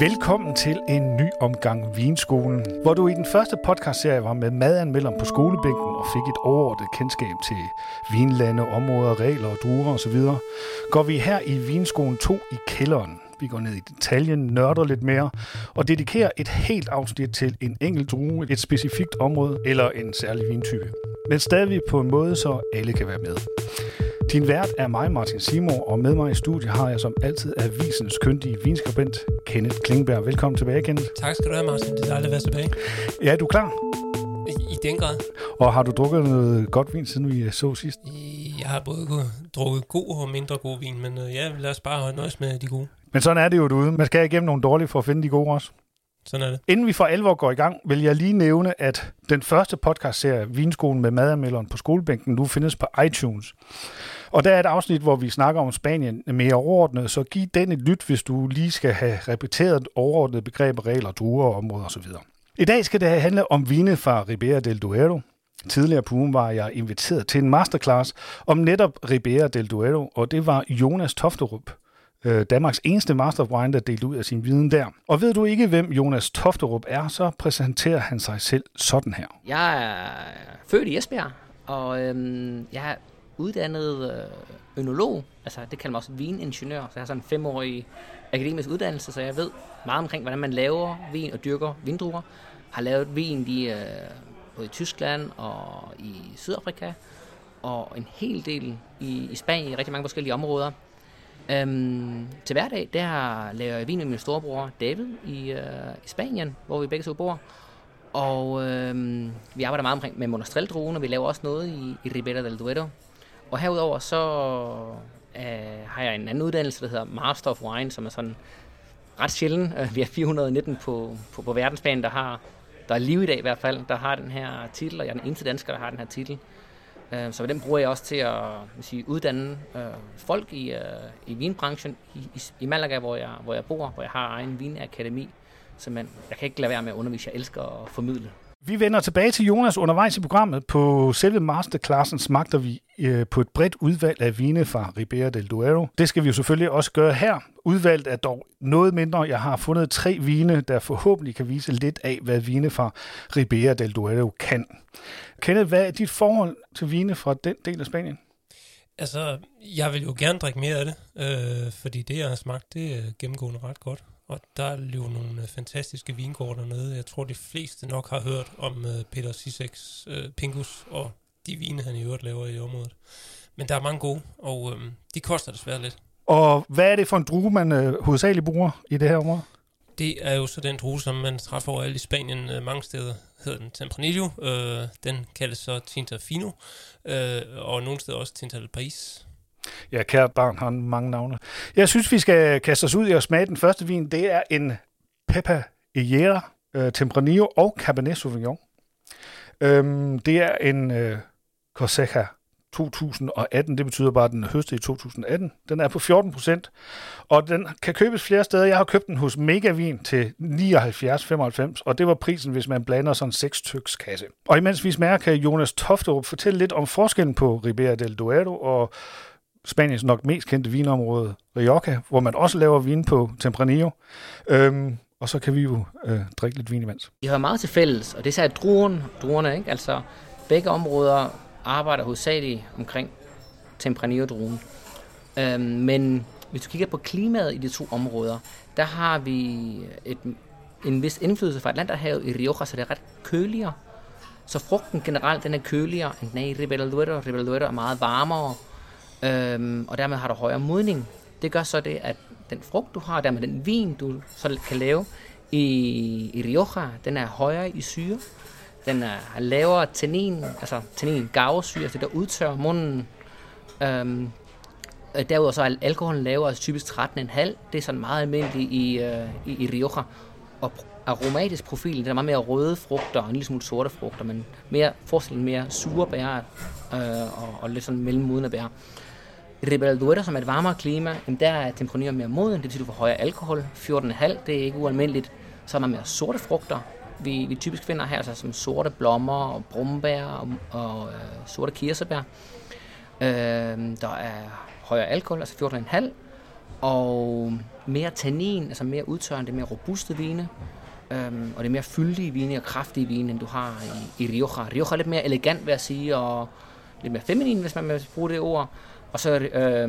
Velkommen til en ny omgang Vinskolen, hvor du i den første podcastserie var med madanmelderen på skolebænken og fik et overordnet kendskab til vinlande, områder, regler og druer osv., går vi her i Vinskolen 2 i kælderen. Vi går ned i detaljen, nørder lidt mere og dedikerer et helt afsnit til en enkelt drue, et specifikt område eller en særlig vintype. Men stadig på en måde, så alle kan være med. Din vært er mig, Martin Simor, og med mig i studiet har jeg som altid avisens kyndige vinskribent, Kenneth Klingberg. Velkommen tilbage, Kenneth. Tak skal du have, Martin. Det er dejligt at være tilbage. Ja, er du klar? I, I den grad. Og har du drukket noget godt vin, siden vi så sidst? Jeg har både drukket god og mindre god vin, men øh, ja, lad os bare nøjes med de gode. Men sådan er det jo derude. Man skal igennem nogle dårlige for at finde de gode også. Sådan er det. Inden vi for alvor går i gang, vil jeg lige nævne, at den første podcastserie, Vinskolen med madanmelderen på skolebænken, nu findes på iTunes. Og der er et afsnit, hvor vi snakker om Spanien mere overordnet, så giv den et lyt, hvis du lige skal have repeteret overordnede begreber, regler, druer, områder osv. I dag skal det handle om vine fra Ribera del Duero. Tidligere på ugen var jeg inviteret til en masterclass om netop Ribera del Duero, og det var Jonas Tofterup, øh, Danmarks eneste Master of Wine, der delte ud af sin viden der. Og ved du ikke, hvem Jonas Tofterup er, så præsenterer han sig selv sådan her. Jeg er født i Esbjerg, og øhm, jeg er uddannet øh, ønolog, altså det kalder man også viningeniør, så jeg har sådan en femårig akademisk uddannelse, så jeg ved meget omkring, hvordan man laver vin og dyrker vindruer. Har lavet vin i, øh, både i Tyskland og i Sydafrika, og en hel del i, i Spanien, i rigtig mange forskellige områder. Øhm, til hverdag, der laver jeg vin med min storebror David i, øh, i Spanien, hvor vi begge to bor. Og øh, vi arbejder meget omkring med monastrell og vi laver også noget i, i Ribera del Duero. Og herudover så øh, har jeg en anden uddannelse, der hedder Master of Wine, som er sådan ret sjældent. Øh, vi er 419 på, på, på verdensplan, der har der er liv i dag i hvert fald, der har den her titel, og jeg er den eneste dansker, der har den her titel. Øh, så den bruger jeg også til at sige, uddanne øh, folk i, øh, i vinbranchen i, i, i Malaga, hvor jeg, hvor jeg bor, hvor jeg har egen vinakademi. Så man, jeg kan ikke lade være med at undervise. Jeg elsker at formidle. Vi vender tilbage til Jonas undervejs i programmet. På selve masterklassen smagter vi øh, på et bredt udvalg af vine fra Ribera del Duero. Det skal vi jo selvfølgelig også gøre her. Udvalget er dog noget mindre. Jeg har fundet tre vine, der forhåbentlig kan vise lidt af, hvad vine fra Ribera del Duero kan. Kenneth, hvad er dit forhold til vine fra den del af Spanien? Altså, jeg vil jo gerne drikke mere af det, øh, fordi det, jeg har smagt, det er gennemgående ret godt. Og der er jo nogle øh, fantastiske vingårde dernede. Jeg tror, de fleste nok har hørt om øh, Peter Siseks øh, Pingus og de vine, han i øvrigt laver i området. Men der er mange gode, og øh, de koster desværre lidt. Og hvad er det for en drue, man øh, hovedsageligt bruger i det her område? Det er jo så den drue, som man træffer overalt i Spanien øh, mange steder. Hedder den Tempranillo. Øh, den kaldes så Tinta Fino. Øh, og nogle steder også Tinta del País. Ja, kære barn har mange navne. Jeg synes, vi skal kaste os ud i at smage den første vin. Det er en Pepa Ejera, øh, Tempranillo og Cabernet Sauvignon. Øhm, det er en øh, Corsica 2018. Det betyder bare, at den er høstet i 2018. Den er på 14 procent, og den kan købes flere steder. Jeg har købt den hos Megavin til 79,95, og det var prisen, hvis man blander sådan en 6 tyks kasse. Og imens vi smager, kan Jonas Tofterup fortælle lidt om forskellen på Ribera del Duero og Spaniens nok mest kendte vinområde, Rioja, hvor man også laver vin på Tempranillo. Øhm, og så kan vi jo øh, drikke lidt vin imens. Vi har meget til fælles, og det er særligt druerne, druerne ikke? Altså, begge områder arbejder hovedsageligt omkring Tempranillo-druen. Øhm, men hvis du kigger på klimaet i de to områder, der har vi et, en vis indflydelse fra Atlanterhavet i Rioja, så det er ret køligere. Så frugten generelt den er køligere end den er i Ribera del Duero. Ribera del Duero er meget varmere, øhm, og dermed har du højere modning. Det gør så det, at den frugt, du har, dermed den vin, du så kan lave i, i Rioja, den er højere i syre. Den er lavere tannin, altså tannin gavesyre, altså det der udtørrer munden. Øhm, øh, derudover så er alkoholen lavere, altså typisk 13,5. Det er sådan meget almindeligt i, øh, i, i Rioja. Og aromatisk profil, den er meget mere røde frugter og en lille smule sorte frugter, men mere, forestillingen mere sure bær øh, og, og lidt sådan mellemmodende bær. I Ribera Duero, som er et varmere klima, jamen der er temperaturen mere moden, det betyder, du får højere alkohol, 14,5, det er ikke ualmindeligt. Så er der mere sorte frugter, vi, vi typisk finder her, altså som sorte blommer og brumbær og, og øh, sorte kirsebær. Øh, der er højere alkohol, altså 14,5, og mere tannin, altså mere udtørrende, mere robuste vine, øhm, og det er mere fyldige vine og kraftige vine, end du har i, i Rioja. Rioja er lidt mere elegant, vil jeg sige, og lidt mere feminin, hvis man vil bruge det ord. Og så er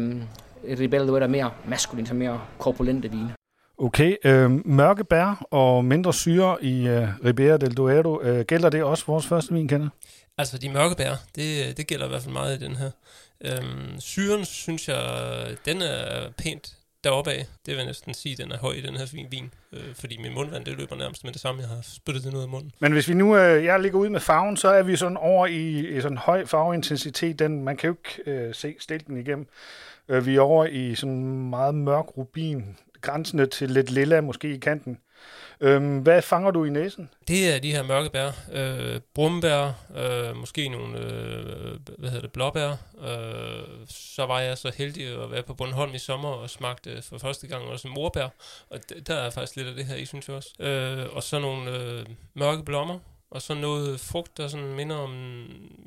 Ribera del Duero mere maskulin, så mere korpulente vine. Okay, øh, mørke bær og mindre syre i øh, Ribera del Duero. Øh, gælder det også vores første vin, kender? Altså, de mørke bær, det, det gælder i hvert fald meget i den her. Øhm, syren, synes jeg, den er pænt deroppe af. Det vil jeg næsten sige, den er høj i den her vin, vin øh, fordi min mundvand, det løber nærmest med det samme. Jeg har spyttet det ud af munden. Men hvis vi nu, øh, jeg ligger ud med farven, så er vi sådan over i, i sådan høj farveintensitet. Den, man kan jo ikke øh, se stilken igennem. Øh, vi er over i sådan meget mørk rubin, grænsende til lidt lilla måske i kanten. Øhm, hvad fanger du i næsen? Det er de her mørke bær. Øh, brumbær, øh, måske nogle øh, hvad hedder det, blåbær. Øh, så var jeg så heldig at være på Bornholm i sommer og smagte øh, for første gang også morbær. Og der er faktisk lidt af det her i, synes jeg også. Øh, og så nogle øh, mørke blommer og så noget frugt, der sådan minder om,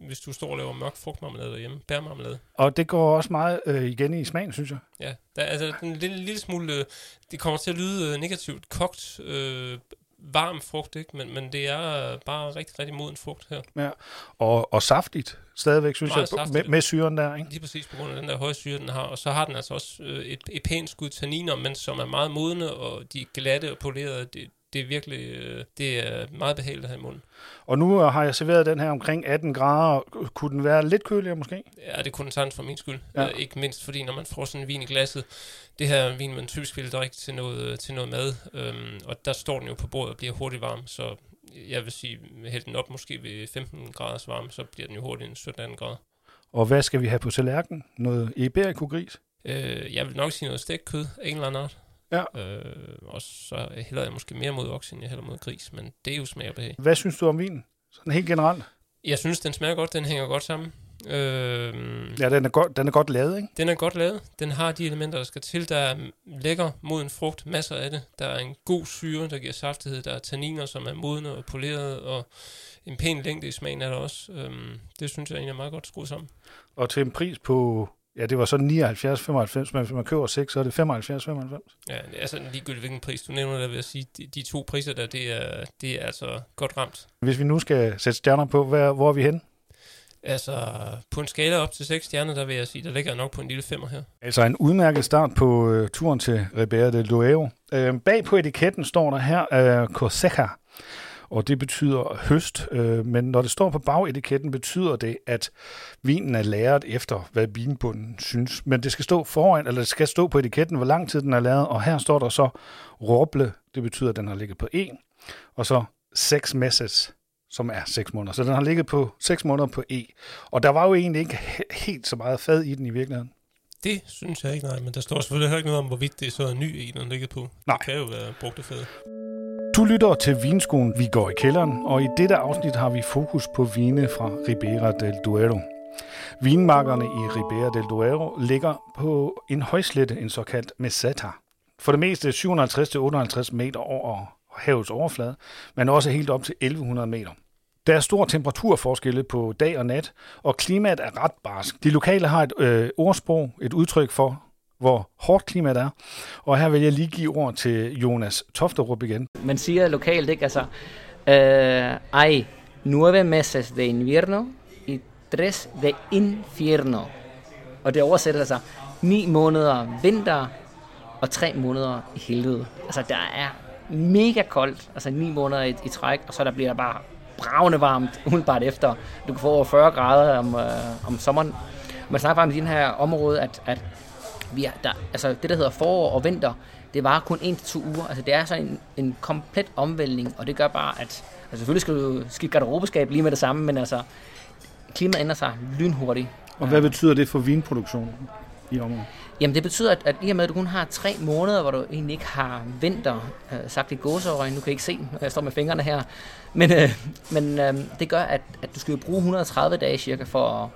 hvis du står og laver mørk frugtmarmelade derhjemme, bærmarmelade. Og det går også meget øh, igen i smagen, synes jeg. Ja, der, altså en lille, lille smule, øh, det kommer til at lyde øh, negativt, kogt, øh, varm frugt, ikke? Men, men det er bare rigtig, rigtig moden frugt her. Ja, og, og saftigt stadigvæk, synes Meget jeg, med, med syren der, ikke? Lige præcis på grund af den der høje syre, den har. Og så har den altså også øh, et, et pænt skud tanniner, men som er meget modne, og de er glatte og polerede. Det, det er virkelig øh, det er meget behageligt at have i munden. Og nu har jeg serveret den her omkring 18 grader. Kunne den være lidt køligere måske? Ja, det kunne den sagtens for min skyld. Ja. Uh, ikke mindst fordi, når man får sådan en vin i glasset, det her vin, man typisk vil drikke til noget, til noget mad, øhm, og der står den jo på bordet og bliver hurtigt varm, så jeg vil sige, hælde den op måske ved 15 graders varme, så bliver den jo hurtigt en 17 grader. Og hvad skal vi have på tallerkenen? Noget iberico-gris? Øh, jeg vil nok sige noget stækkød af en eller anden art. Ja. Øh, og så hælder jeg måske mere mod okse, end jeg hælder mod gris, men det er jo smag og behag. Hvad synes du om vinen? Sådan helt generelt? Jeg synes, den smager godt, den hænger godt sammen. Øh, ja, den er, godt, den er godt lavet, ikke? Den er godt lavet. Den har de elementer, der skal til. Der er lækker moden frugt, masser af det. Der er en god syre, der giver saftighed. Der er tanniner, som er modne og polerede, og en pæn længde i smagen er der også. Øh, det synes jeg egentlig er meget godt skruet sammen. Og til en pris på Ja, det var så 79,95, men hvis man køber 6, så er det 75,95. Ja, det er sådan ligegyldigt, hvilken pris du nævner der, vil jeg sige. De, de to priser der, det er, det er altså godt ramt. Hvis vi nu skal sætte stjerner på, hvor, hvor er vi henne? Altså, på en skala op til 6 stjerner, der vil jeg sige, der ligger nok på en lille femmer her. Altså en udmærket start på uh, turen til Ribera del Duero. Uh, bag på etiketten står der her uh, Cosecha, og det betyder høst. Øh, men når det står på bagetiketten, betyder det, at vinen er læret efter, hvad vinbunden synes. Men det skal stå foran, eller det skal stå på etiketten, hvor lang tid den er lavet, og her står der så roble, det betyder, at den har ligget på 1, og så 6 meses, som er 6 måneder. Så den har ligget på 6 måneder på E. Og der var jo egentlig ikke helt så meget fad i den i virkeligheden. Det synes jeg ikke, nej, men der står selvfølgelig ikke noget om, hvorvidt det er så ny E, den ligger på. Nej. Det kan jo være brugte fad. Du lytter til Vinskolen Vi går i kælderen, og i dette afsnit har vi fokus på vine fra Ribera del Duero. Vinmarkerne i Ribera del Duero ligger på en højslette, en såkaldt meseta. For det meste 750-58 meter over havets overflade, men også helt op til 1100 meter. Der er stor temperaturforskelle på dag og nat, og klimaet er ret barsk. De lokale har et øh, ordsprog, et udtryk for, hvor hårdt klimaet er. Og her vil jeg lige give ord til Jonas Tofterup igen. Man siger lokalt, ikke? Altså, øh, uh, ej, nueve meses de invierno y tres de infierno. Og det oversætter sig altså, ni måneder vinter og tre måneder i helvede. Altså, der er mega koldt, altså ni måneder i, i træk, og så der bliver der bare bravende varmt umiddelbart efter. Du kan få over 40 grader om, øh, om sommeren. Man snakker bare om i den her område, at, at vi er, der, altså det, der hedder forår og vinter, det var kun en til to uger. Altså det er så en, en komplet omvæltning, og det gør bare, at altså selvfølgelig skal du skifte garderobeskab lige med det samme, men altså klimaet ændrer sig lynhurtigt. Og hvad betyder det for vinproduktionen i området? Jamen det betyder, at, at i og med, at du kun har tre måneder, hvor du egentlig ikke har vinter, øh, sagt i gåseøjne, nu kan jeg ikke se, jeg står med fingrene her, men, øh, men øh, det gør, at, at du skal bruge 130 dage cirka for at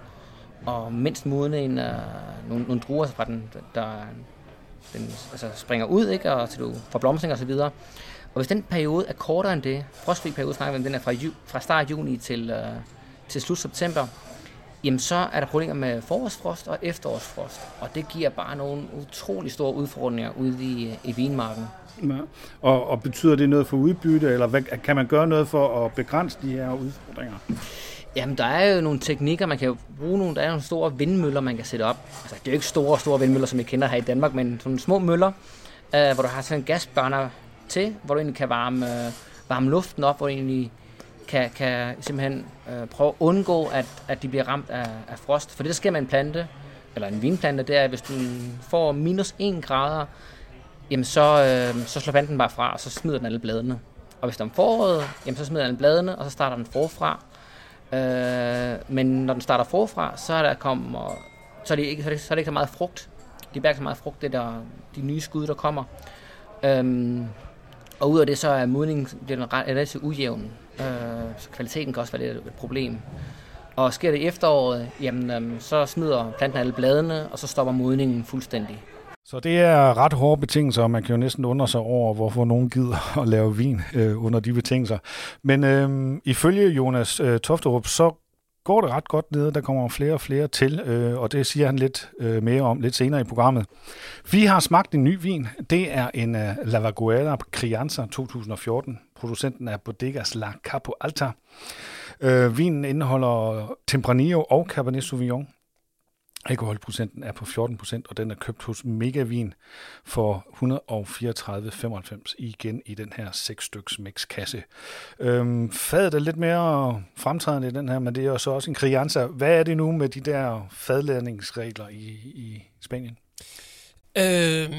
og mindst modne en, uh, nogle, nogle druer fra den, der den, altså springer ud, ikke, og til du får blomstring og så videre. Og hvis den periode er kortere end det, frostfri periode snakker vi om, den er fra, ju, fra start juni til, uh, til slut september, jamen så er der problemer med forårsfrost og efterårsfrost, og det giver bare nogle utrolig store udfordringer ude i, i vinmarken. Ja. Og, og betyder det noget for udbytte, eller hvad, kan man gøre noget for at begrænse de her udfordringer? Jamen, der er jo nogle teknikker, man kan jo bruge nogle, der er nogle store vindmøller, man kan sætte op. Altså, det er jo ikke store, store vindmøller, som vi kender her i Danmark, men sådan nogle små møller, øh, hvor du har sådan en gasbørner til, hvor du egentlig kan varme, øh, varme luften op, hvor du egentlig kan, kan simpelthen øh, prøve at undgå, at, at de bliver ramt af, af frost. For det, der sker med en plante, eller en vinplante, det er, at hvis den får minus 1 grader, jamen så, øh, så slår planten bare fra, og så smider den alle bladene. Og hvis den er foråret, øh, jamen så smider den bladene, og så starter den forfra. Øh, men når den starter forfra, så er der kommer, så er det ikke, så er det, så er det ikke så meget frugt. De bærer ikke så meget frugt, det der, de nye skud, der kommer. Øhm, og ud af det, så er modningen bliver den ret, relativt ujævn. Øh, så kvaliteten kan også være lidt et problem. Og sker det i efteråret, jamen, øhm, så smider planten alle bladene, og så stopper modningen fuldstændig. Så det er ret hårde betingelser, og man kan jo næsten undre sig over, hvorfor nogen gider at lave vin øh, under de betingelser. Men øh, ifølge Jonas øh, Tofterup, så går det ret godt ned. Der kommer flere og flere til, øh, og det siger han lidt øh, mere om lidt senere i programmet. Vi har smagt en ny vin. Det er en øh, Lavaguera Crianza 2014. Producenten er Bodegas La Capo Alta. Øh, vinen indeholder Tempranillo og Cabernet Sauvignon. Alkoholprocenten er på 14%, og den er købt hos Megavin for 134,95 igen i den her 6 styks mixkasse. Øhm, fadet er lidt mere fremtrædende i den her, men det er jo så også en Crianza. Hvad er det nu med de der fadladningsregler i, i Spanien? Øh,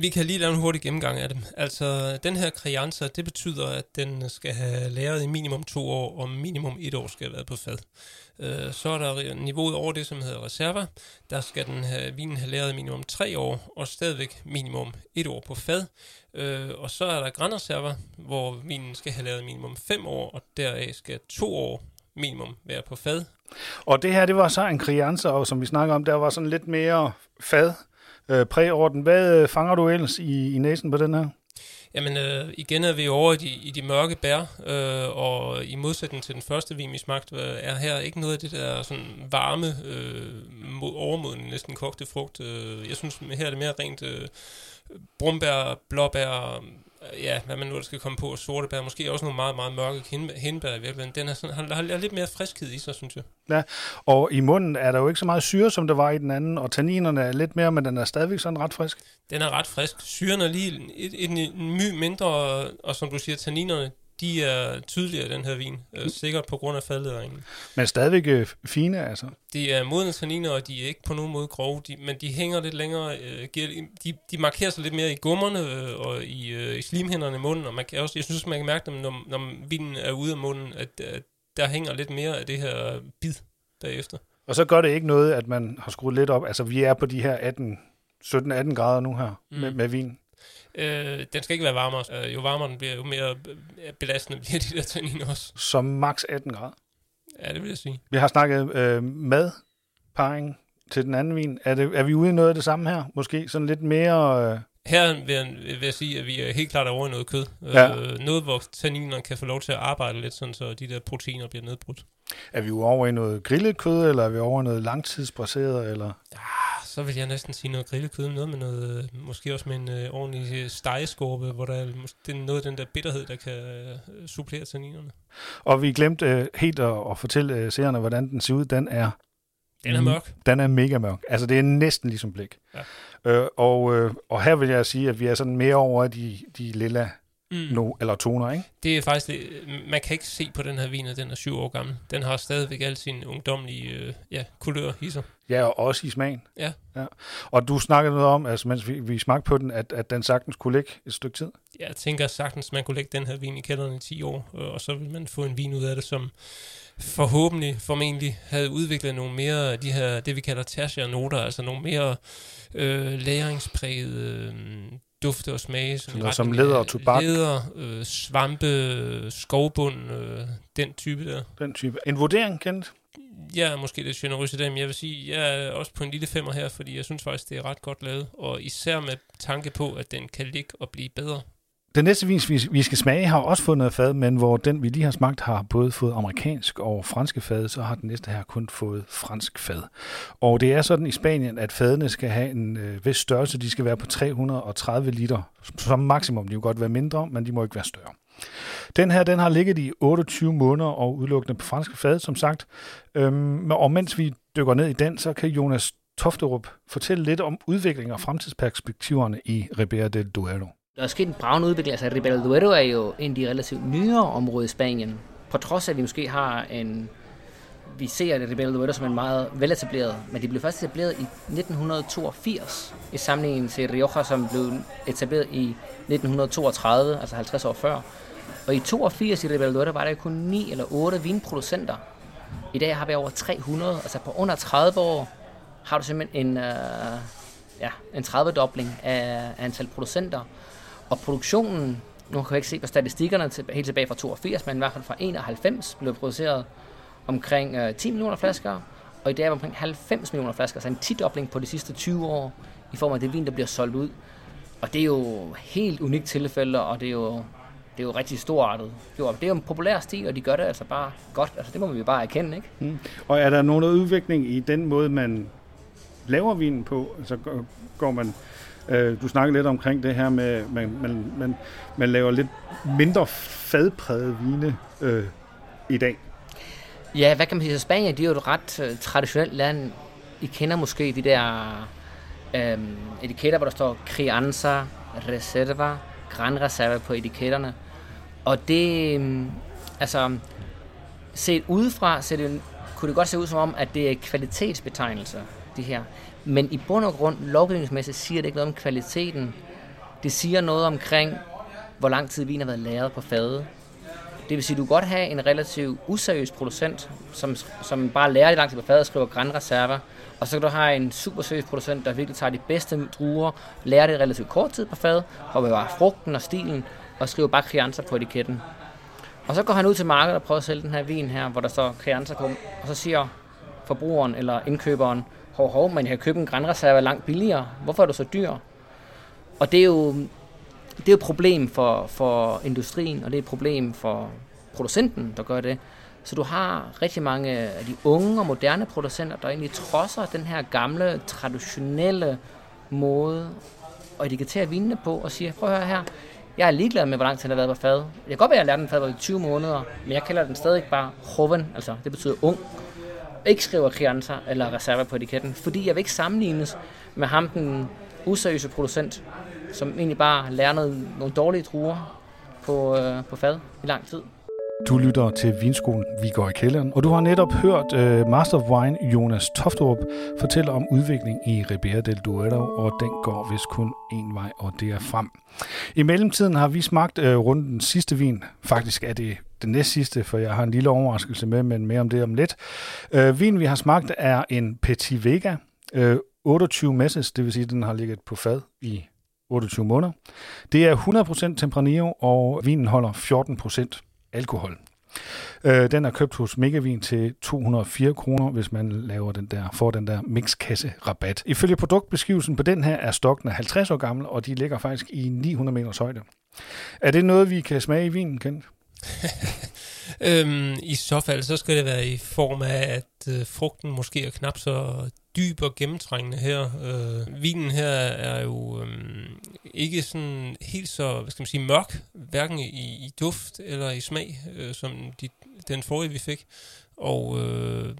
vi kan lige lave en hurtig gennemgang af dem. Altså, den her Crianza, det betyder, at den skal have læret i minimum to år, og minimum et år skal have været på fad. Øh, Øh, så er der niveauet over det, som hedder reserver. Der skal den have, vinen have læret minimum tre år, og stadigvæk minimum et år på fad. Øh, og så er der Grand hvor vinen skal have læret minimum fem år, og deraf skal to år minimum være på fad. Og det her, det var så en Crianza, og som vi snakker om, der var sådan lidt mere fad øh, præorden. Hvad øh, fanger du ellers i, i næsen på den her? Jamen, øh, igen er vi over i de, i de mørke bær, øh, og i modsætning til den første vin, vi smagte, øh, er her ikke noget af det der sådan varme, øh, overmodende, næsten kogte frugt. Øh, jeg synes, her er det mere rent øh, brumbær, blåbær, ja, hvad man nu skal komme på, sorte bær, måske også nogle meget, meget mørke hindbær i virkeligheden. Den er sådan, har, har lidt mere friskhed i sig, synes jeg. Ja, og i munden er der jo ikke så meget syre, som der var i den anden, og tanninerne er lidt mere, men den er stadigvæk sådan ret frisk. Den er ret frisk. Syren er lige et, et, en my mindre, og som du siger, tanninerne, de er tydeligere den her vin, øh, sikkert på grund af faldlederingen. Men stadigvæk øh, fine, altså? De er modne tanniner, og de er ikke på nogen måde grove, de, men de hænger lidt længere, øh, de, de markerer sig lidt mere i gummerne øh, og i, øh, i slimhænderne i munden, og man kan også, jeg synes, man kan mærke dem, når, når vinen er ude af munden, at, at der hænger lidt mere af det her bid bagefter. Og så gør det ikke noget, at man har skruet lidt op, altså vi er på de her 18 17-18 grader nu her mm. med, med vin. Øh, den skal ikke være varmere. Øh, jo varmere den bliver, jo mere belastende bliver de der tanniner også. Som max 18 grader? Ja, det vil jeg sige. Vi har snakket øh, madparing til den anden vin. Er, det, er vi ude i noget af det samme her? Måske sådan lidt mere... Øh... Her vil jeg, vil jeg sige, at vi er helt klart over i noget kød. Ja. Øh, noget, hvor tanninerne kan få lov til at arbejde lidt, sådan, så de der proteiner bliver nedbrudt. Er vi over i noget grillet kød, eller er vi over i noget langtidsbraseret? Eller? Ja, så vil jeg næsten sige noget grillekød, noget med noget, måske også med en øh, ordentlig stegeskorpe, hvor der er, det er noget af den der bitterhed, der kan øh, supplere tanninerne. Og vi glemte øh, helt at, at fortælle øh, seerne, hvordan den ser ud. Den er den er mørk. Den er mega mørk. Altså, det er næsten ligesom blik. Ja. Øh, og, øh, og her vil jeg sige, at vi er sådan mere over de, de lilla mm. no, eller toner, ikke? Det er faktisk, det, man kan ikke se på den her vin, at den er syv år gammel. Den har stadigvæk al sin ungdomlige øh, ja, kulør i sig. Ja, og også i smagen. Ja. ja. Og du snakkede noget om, altså mens vi, vi smagte på den, at, at den sagtens kunne ligge et stykke tid. Ja, jeg tænker sagtens, man kunne lægge den her vin i kælderen i 10 år, og så vil man få en vin ud af det, som forhåbentlig, formentlig, havde udviklet nogle mere af de her, det vi kalder tertiære noter, altså nogle mere øh, læringsprægede øh, dufte og smage. Som, noget som leder og tobak. Leder, øh, svampe, skovbund, øh, den type der. Den type. En vurdering, kendt? Jeg er måske lidt generøs i det, men jeg vil sige, jeg er også på en lille femmer her, fordi jeg synes faktisk, det er ret godt lavet, og især med tanke på, at den kan ligge og blive bedre. Den næste vin, vi, vi skal smage, har også fået noget fad, men hvor den, vi lige har smagt, har både fået amerikansk og franske fad, så har den næste her kun fået fransk fad. Og det er sådan i Spanien, at fadene skal have en øh, vis størrelse. De skal være på 330 liter. Som maksimum, de kan godt være mindre, men de må ikke være større. Den her, den har ligget i 28 måneder og udelukkende på franske fad, som sagt. Øhm, og mens vi dykker ned i den, så kan Jonas Tofterup fortælle lidt om udviklingen og fremtidsperspektiverne i Ribera del Duero. Der er sket en bravende udvikling. Altså, Ribera del Duero er jo en af de relativt nyere områder i Spanien. På trods af, at vi måske har en... Vi ser det Ribera del Duero som en meget veletableret, men det blev først etableret i 1982, i sammenligning til Rioja, som blev etableret i 1932, altså 50 år før. Og i 82 i Ribera del Duero var der kun 9 eller 8 vinproducenter. I dag har vi over 300, altså på under 30 år har du simpelthen en, øh, ja, en 30-dobling af antal producenter. Og produktionen, nu kan jeg ikke se på statistikkerne til, helt tilbage fra 82, men i hvert fald fra 91 blev produceret omkring øh, 10 millioner flasker, og i dag er det omkring 90 millioner flasker, så en 10-dobling på de sidste 20 år i form af det vin, der bliver solgt ud. Og det er jo helt unikt tilfælde, og det er jo, det er jo rigtig storartet. Jo, det er jo en populær stil, og de gør det altså bare godt. Altså, det må vi jo bare erkende, ikke? Mm. Og er der nogen udvikling i den måde, man laver vinen på? Altså går man... Øh, du snakker lidt omkring det her med, at man, man, man, man laver lidt mindre fadpræget vine øh, i dag. Ja, hvad kan man sige? Spanien, det er jo et ret øh, traditionelt land. I kender måske de der øh, etiketter, hvor der står Crianza, Reserva, Gran Reserva på etiketterne. Og det, øh, altså, set udefra, så det, kunne det godt se ud som om, at det er kvalitetsbetegnelser, de her. Men i bund og grund, lovgivningsmæssigt, siger det ikke noget om kvaliteten. Det siger noget omkring, hvor lang tid vin har været lagret på fadet. Det vil sige, at du kan godt have en relativt useriøs producent, som, som bare lærer det lang tid på fadet og skriver Grand Reserva, og så kan du have en super seriøs producent, der virkelig tager de bedste druer, lærer det relativt kort tid på fadet, og bevarer frugten og stilen, og skriver bare Crianza på etiketten. Og så går han ud til markedet og prøver at sælge den her vin her, hvor der står Crianza på, og så siger forbrugeren eller indkøberen, hov, hov, men jeg kan købe en grænreserve langt billigere. Hvorfor er du så dyr? Og det er jo, det er jo et problem for, for industrien, og det er et problem for producenten, der gør det. Så du har rigtig mange af de unge og moderne producenter, der egentlig trodser den her gamle, traditionelle måde at etiketere vinene på, og siger, prøv at høre her, jeg er ligeglad med, hvor lang tid den har været på fad. Jeg kan godt være, at jeg lærte den fad i 20 måneder, men jeg kalder den stadig bare hoven, altså det betyder ung ikke skriver Crianza eller Reserva på etiketten, fordi jeg vil ikke sammenlignes med ham, den useriøse producent, som egentlig bare lærer noget, nogle dårlige druer på, øh, på fad i lang tid. Du lytter til Vinskolen Vi går i kælderen, og du har netop hørt øh, Master of Wine Jonas Toftrup fortælle om udvikling i Ribera del Duero, og den går vist kun en vej, og det er frem. I mellemtiden har vi smagt øh, rundt den sidste vin. Faktisk er det den næst sidste, for jeg har en lille overraskelse med, men mere om det om lidt. Øh, vin, vi har smagt, er en Petit Vega, øh, 28 messes, det vil sige, at den har ligget på fad i 28 måneder. Det er 100% Tempranillo, og vinen holder 14% alkohol. Øh, den er købt hos Megavin til 204 kroner, hvis man laver den der, får den der mixkasse rabat. Ifølge produktbeskrivelsen på den her er stokken 50 år gammel, og de ligger faktisk i 900 meters højde. Er det noget, vi kan smage i vinen, Kent? øhm, I så fald, så skal det være i form af, at øh, frugten måske er knap så dyb og gennemtrængende her. Øh, vinen her er jo øh, ikke sådan helt så, hvad skal man sige, mørk, hverken i, i duft eller i smag, øh, som de, den forrige vi fik. Og øh,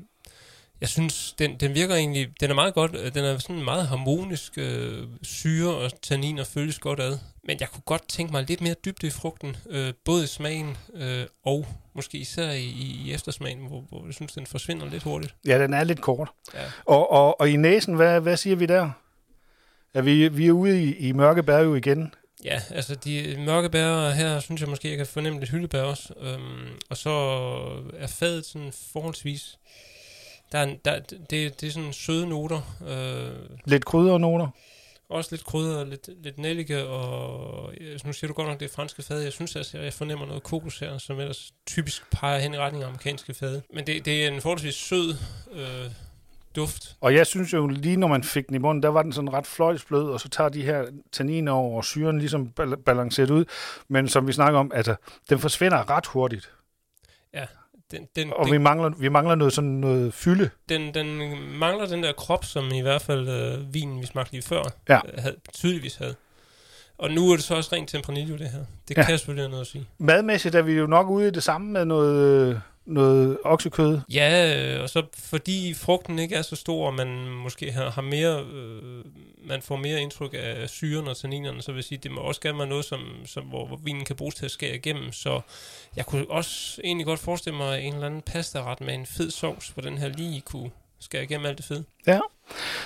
jeg synes, den, den virker egentlig, den er meget godt, den er sådan meget harmonisk, øh, syre og tanniner føles godt ad. Men jeg kunne godt tænke mig lidt mere dybde i frugten, øh, både i smagen øh, og måske især i, i eftersmagen, hvor, hvor jeg synes, den forsvinder lidt hurtigt. Ja, den er lidt kort. Ja. Og, og, og i næsen, hvad, hvad siger vi der? Er vi, vi er ude i, i mørke bær jo igen. Ja, altså de mørke bær her, synes jeg måske, jeg kan fornemme lidt hyldebær også. Øhm, og så er fadet sådan forholdsvis der er, der, det, det er sådan søde noter. Øh, lidt kryddernoter? Også lidt krydder, lidt, lidt nellike, og nu siger du godt nok, det er franske fad. Jeg synes altså, jeg fornemmer noget kokos her, som ellers typisk peger hen i retning af amerikanske fad. Men det, det er en forholdsvis sød øh, duft. Og jeg synes jo, lige når man fik den i munden, der var den sådan ret fløjsblød, og så tager de her tanniner over, og syren ligesom bal- balanceret ud. Men som vi snakker om, altså, den forsvinder ret hurtigt. Den, den, Og den, vi mangler, vi mangler noget sådan noget fylde. den, den mangler den der krop, som i hvert fald øh, vinen, vi smagte lige før, Ja. øh, havde, tydeligvis havde. Og nu er det så også rent Tempranillo, det her. Det Ja. kan selvfølgelig noget at sige. Madmæssigt er vi jo nok ude i det samme med noget, noget oksekød. Ja, øh, og så fordi frugten ikke er så stor, og man måske har, har mere, øh, man får mere indtryk af syren og tanninerne, så vil jeg sige, det må også gerne være noget, som, som, hvor, hvor vinen kan bruges til at skære igennem. Så jeg kunne også egentlig godt forestille mig en eller anden pastaret med en fed sovs, hvor den her lige kunne skære igennem alt det fede.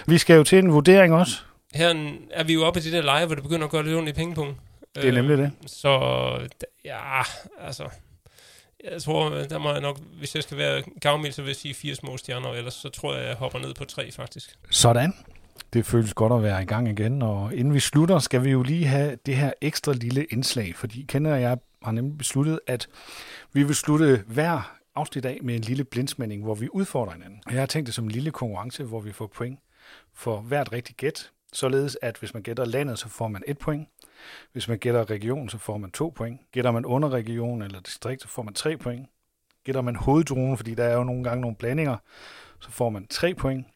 Vi skal jo til en vurdering også. Her er vi jo oppe i det der leje, hvor det begynder at gøre lidt ondt i pengepunkten. Det er nemlig det. Så d- ja, altså... Jeg tror, der må jeg nok, hvis jeg skal være gavmild, så vil jeg sige fire små stjerner, ellers så tror jeg, jeg hopper ned på tre faktisk. Sådan. Det føles godt at være i gang igen, og inden vi slutter, skal vi jo lige have det her ekstra lille indslag, fordi kender jeg har nemlig besluttet, at vi vil slutte hver afsnit af med en lille blindsmænding, hvor vi udfordrer hinanden. Jeg har tænkt det som en lille konkurrence, hvor vi får point for hvert rigtigt gæt, således at hvis man gætter landet, så får man et point. Hvis man gætter region, så får man to point. Gætter man underregion eller distrikt, så får man tre point. Gætter man hoveddruen, fordi der er jo nogle gange nogle blandinger, så får man tre point.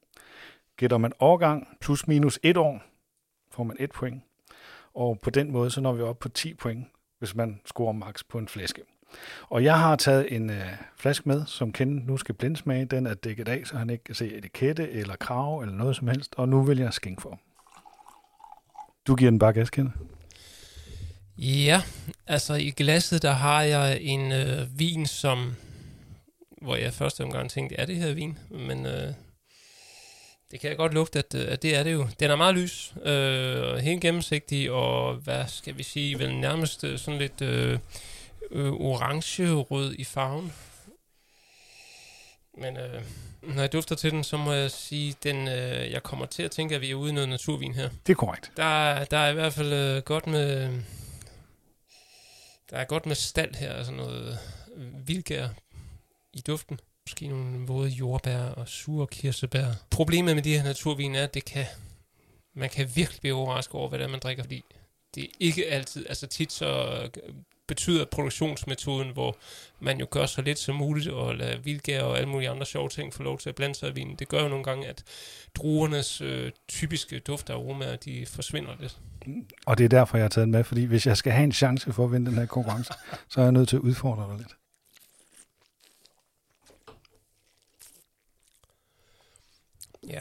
Gætter man årgang plus minus et år, får man et point. Og på den måde, så når vi op på 10 point, hvis man scorer max på en flaske. Og jeg har taget en øh, flaske med, som Ken nu skal blindsmage. Den er dækket af, så han ikke kan se etikette eller krav eller noget som helst. Og nu vil jeg skænke for. Du giver den bare gaskende. Ja, altså i glasset, der har jeg en øh, vin, som... Hvor jeg første omgang tænkte, er det her vin? Men øh, det kan jeg godt lugte, at, øh, at det er det jo. Den er meget lys, øh, helt gennemsigtig, og hvad skal vi sige, vel nærmest øh, sådan lidt øh, øh, orange-rød i farven. Men øh, når jeg dufter til den, så må jeg sige, den, øh, jeg kommer til at tænke, at vi er ude i noget naturvin her. Det er korrekt. Der, er- der er i hvert fald øh, godt med... Der er godt med stald her, altså noget øh, vildgær i duften. Måske nogle våde jordbær og sure kirsebær. Problemet med de her naturvin er, at det kan, man kan virkelig blive overrasket over, hvad det er, man drikker, fordi det er ikke altid, altså tit så betyder produktionsmetoden, hvor man jo gør så lidt som muligt og lader vildgær og alle mulige andre sjove ting få lov til at blande sig i vinen. Det gør jo nogle gange, at druernes øh, typiske duft og aromaer, de forsvinder lidt. Og det er derfor, jeg har taget den med, fordi hvis jeg skal have en chance for at vinde den her konkurrence, så er jeg nødt til at udfordre dig lidt. Ja.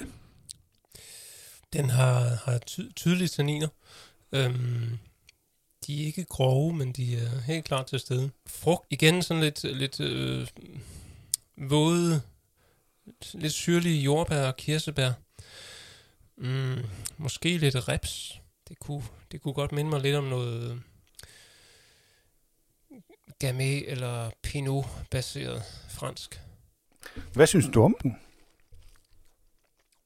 Den har, har ty- tydelige tanniner. Øhm, de er ikke grove, men de er helt klart til stede. Frugt, igen sådan lidt, lidt øh, våde, lidt syrlige jordbær og kirsebær. Mm, måske lidt reps. Det kunne, det kunne godt minde mig lidt om noget Gamay eller Pinot-baseret fransk. Hvad synes du om den?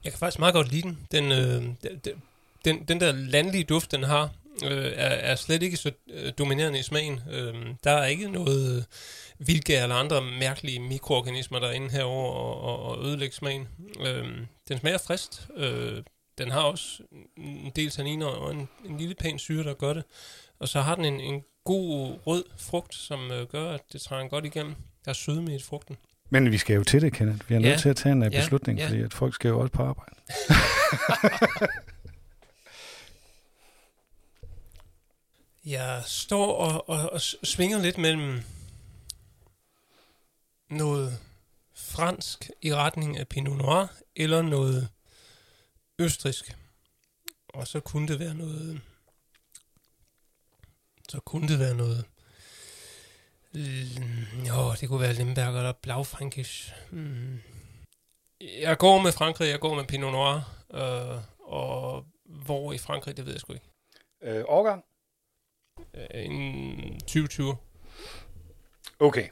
Jeg kan faktisk meget godt lide den. Den, øh, den, den, den der landlige duft, den har, øh, er, er slet ikke så øh, dominerende i smagen. Øh, der er ikke noget øh, vildgær eller andre mærkelige mikroorganismer, der er inde herover og, og, og ødelægge smagen. Øh, den smager frist. Øh, den har også en del tanniner og en, en lille pæn syre, der gør det. Og så har den en, en god rød frugt, som øh, gør, at det trænger godt igennem. Der er sødme i frugten. Men vi skal jo til det, Kenneth. Vi er Ja. nødt til at tage en øh, Ja. beslutning, Ja. fordi at folk skal jo også på arbejde. Jeg står og, og, og svinger lidt mellem noget fransk i retning af Pinot Noir, eller noget østrisk. Og så kunne det være noget... Så kunne det være noget... Øh, jo, det kunne være Limberg eller Blaufränkisch. Mm. Jeg går med Frankrig, jeg går med Pinot Noir. Øh, og hvor i Frankrig, det ved jeg sgu ikke. Øh, årgang? Øh, En 2020. Okay.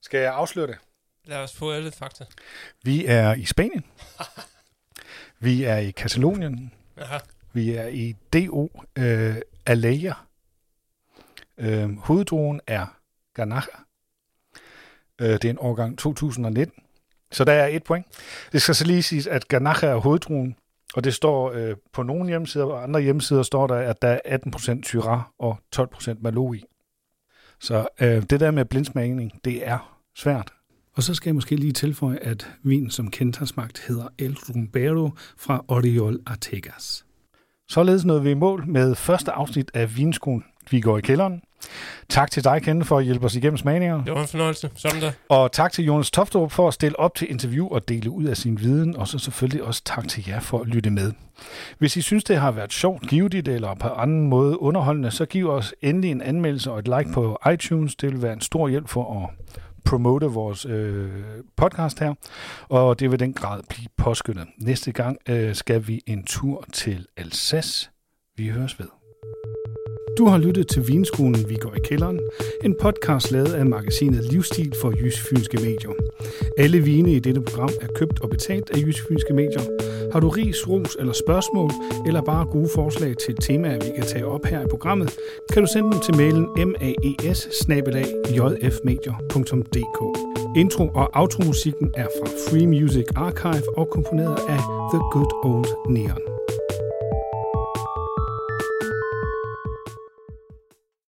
Skal jeg afsløre det? Lad os få alle fakta. Vi er i Spanien. Vi er i Katalonien. Aha. Vi er i DO øh, Aleja. Øh, hoveddruen er Garnacha. Øh, det er en årgang 2019. Så der er et point. Det skal så lige siges, at Ganache er hoveddruen, og det står øh, på nogle hjemmesider, og andre hjemmesider står der, at der er 18% Syrah og 12% Malo i. Så øh, det der med blindsmagning, det er svært. Og så skal jeg måske lige tilføje, at vin, som kendt har smagt, hedder El Rumbero fra Oriol Artegas. Således nåede vi i mål med første afsnit af Vinskolen. Vi går i kælderen. Tak til dig, Kende, for at hjælpe os igennem smagninger. Det var en fornøjelse. Sådan der. Og tak til Jonas Toftorup for at stille op til interview og dele ud af sin viden. Og så selvfølgelig også tak til jer for at lytte med. Hvis I synes, det har været sjovt, givet eller på anden måde underholdende, så giv os endelig en anmeldelse og et like på iTunes. Det vil være en stor hjælp for at promote vores øh, podcast her, og det vil den grad blive påskyndet. Næste gang øh, skal vi en tur til Alsace. Vi høres ved. Du har lyttet til Vinskolen, vi går i kælderen, en podcast lavet af magasinet Livsstil for Jysk Fynske Medier. Alle vine i dette program er købt og betalt af Jysk Fynske Medier. Har du ris, ros eller spørgsmål, eller bare gode forslag til temaer, vi kan tage op her i programmet, kan du sende dem til mailen maes Intro- og outro-musikken er fra Free Music Archive og komponeret af The Good Old Neon.